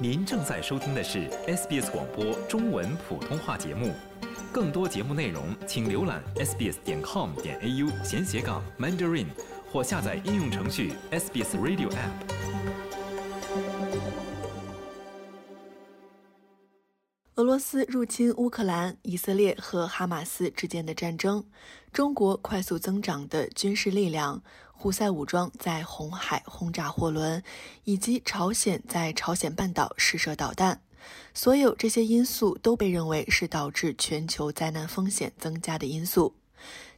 您正在收听的是 SBS 广播中文普通话节目，更多节目内容请浏览 sbs 点 com 点 au 闲斜杠 mandarin 或下载应用程序 SBS Radio App。俄罗斯入侵乌克兰，以色列和哈马斯之间的战争，中国快速增长的军事力量。胡塞武装在红海轰炸货轮，以及朝鲜在朝鲜半岛试射导弹，所有这些因素都被认为是导致全球灾难风险增加的因素。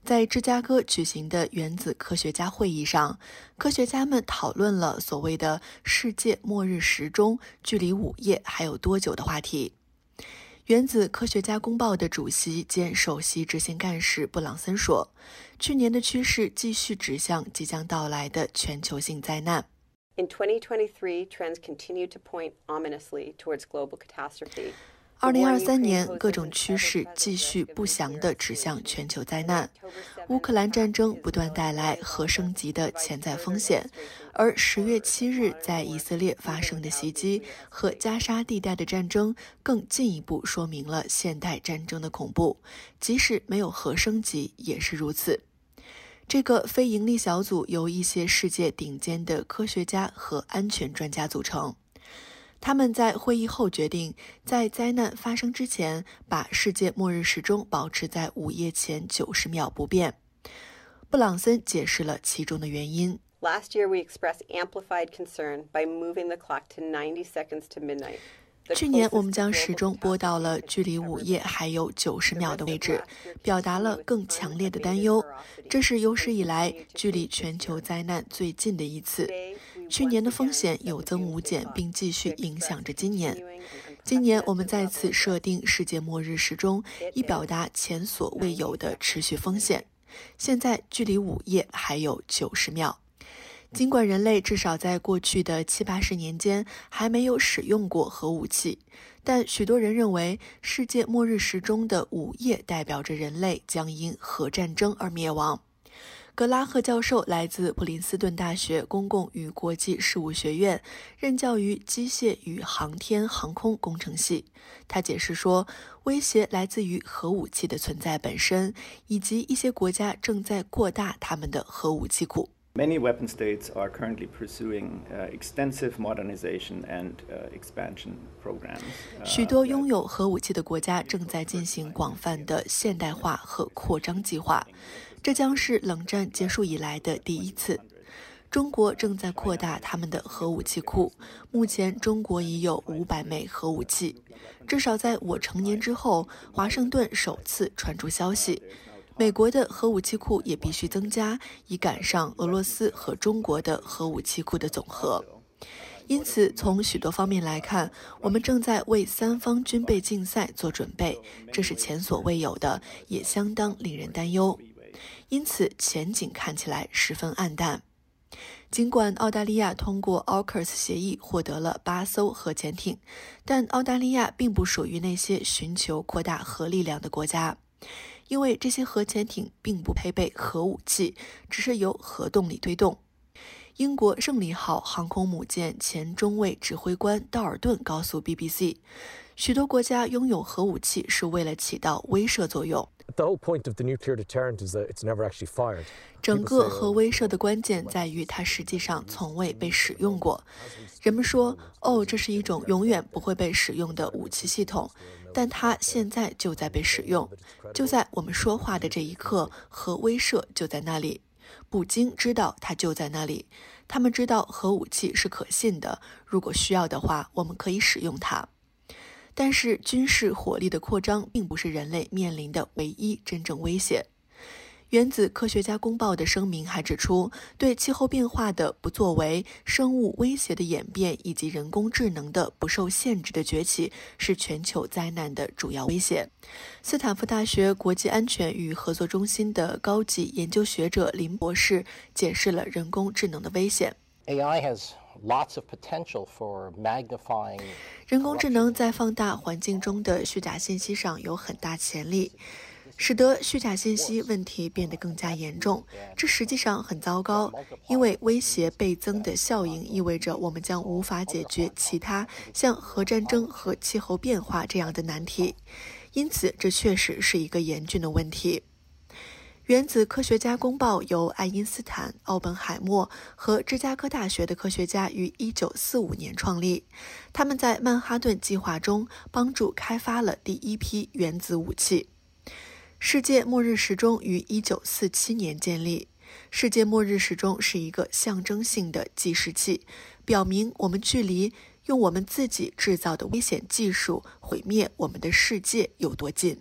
在芝加哥举行的原子科学家会议上，科学家们讨论了所谓的“世界末日时钟”距离午夜还有多久的话题。原子科学家公报的主席兼首席执行干事布朗森说：“去年的趋势继续指向即将到来的全球性灾难。” In 2023, trends continue to point ominously towards global catastrophe. 二零二三年，各种趋势继续不祥地指向全球灾难。乌克兰战争不断带来核升级的潜在风险，而十月七日在以色列发生的袭击和加沙地带的战争，更进一步说明了现代战争的恐怖。即使没有核升级，也是如此。这个非营利小组由一些世界顶尖的科学家和安全专家组成。他们在会议后决定，在灾难发生之前，把世界末日时钟保持在午夜前九十秒不变。布朗森解释了其中的原因。Last year, we expressed amplified concern by moving the clock to 90 seconds to midnight. 去年，我们将时钟拨到了距离午夜还有九十秒的位置，表达了更强烈的担忧。这是有史以来距离全球灾难最近的一次。去年的风险有增无减，并继续影响着今年。今年，我们再次设定世界末日时钟，以表达前所未有的持续风险。现在，距离午夜还有九十秒。尽管人类至少在过去的七八十年间还没有使用过核武器，但许多人认为世界末日时钟的午夜代表着人类将因核战争而灭亡。格拉赫教授来自普林斯顿大学公共与国际事务学院，任教于机械与航天航空工程系。他解释说，威胁来自于核武器的存在本身，以及一些国家正在扩大他们的核武器库。Many weapon states are currently pursuing extensive modernization and expansion programs. 许多拥有核武器的国家正在进行广泛的现代化和扩张计划，这将是冷战结束以来的第一次。中国正在扩大他们的核武器库，目前中国已有五百枚核武器。至少在我成年之后，华盛顿首次传出消息。美国的核武器库也必须增加，以赶上俄罗斯和中国的核武器库的总和。因此，从许多方面来看，我们正在为三方军备竞赛做准备，这是前所未有的，也相当令人担忧。因此，前景看起来十分暗淡。尽管澳大利亚通过 AUKUS 协议获得了八艘核潜艇，但澳大利亚并不属于那些寻求扩大核力量的国家。因为这些核潜艇并不配备核武器，只是由核动力推动。英国“胜利号”航空母舰前中尉指挥官道尔顿告诉 BBC：“ 许多国家拥有核武器是为了起到威慑作用。整个核威慑的关键在于它实际上从未被使用过。人们说：‘哦，这是一种永远不会被使用的武器系统。’”但它现在就在被使用，就在我们说话的这一刻，核威慑就在那里。普京知道它就在那里，他们知道核武器是可信的，如果需要的话，我们可以使用它。但是军事火力的扩张并不是人类面临的唯一真正威胁。原子科学家公报的声明还指出，对气候变化的不作为、生物威胁的演变以及人工智能的不受限制的崛起是全球灾难的主要威胁。斯坦福大学国际安全与合作中心的高级研究学者林博士解释了人工智能的危险。AI has lots of potential for magnifying。人工智能在放大环境中的虚假信息上有很大潜力。使得虚假信息问题变得更加严重。这实际上很糟糕，因为威胁倍增的效应意味着我们将无法解决其他像核战争和气候变化这样的难题。因此，这确实是一个严峻的问题。原子科学家公报由爱因斯坦、奥本海默和芝加哥大学的科学家于1945年创立。他们在曼哈顿计划中帮助开发了第一批原子武器。世界末日时钟于1947年建立。世界末日时钟是一个象征性的计时器，表明我们距离用我们自己制造的危险技术毁灭我们的世界有多近。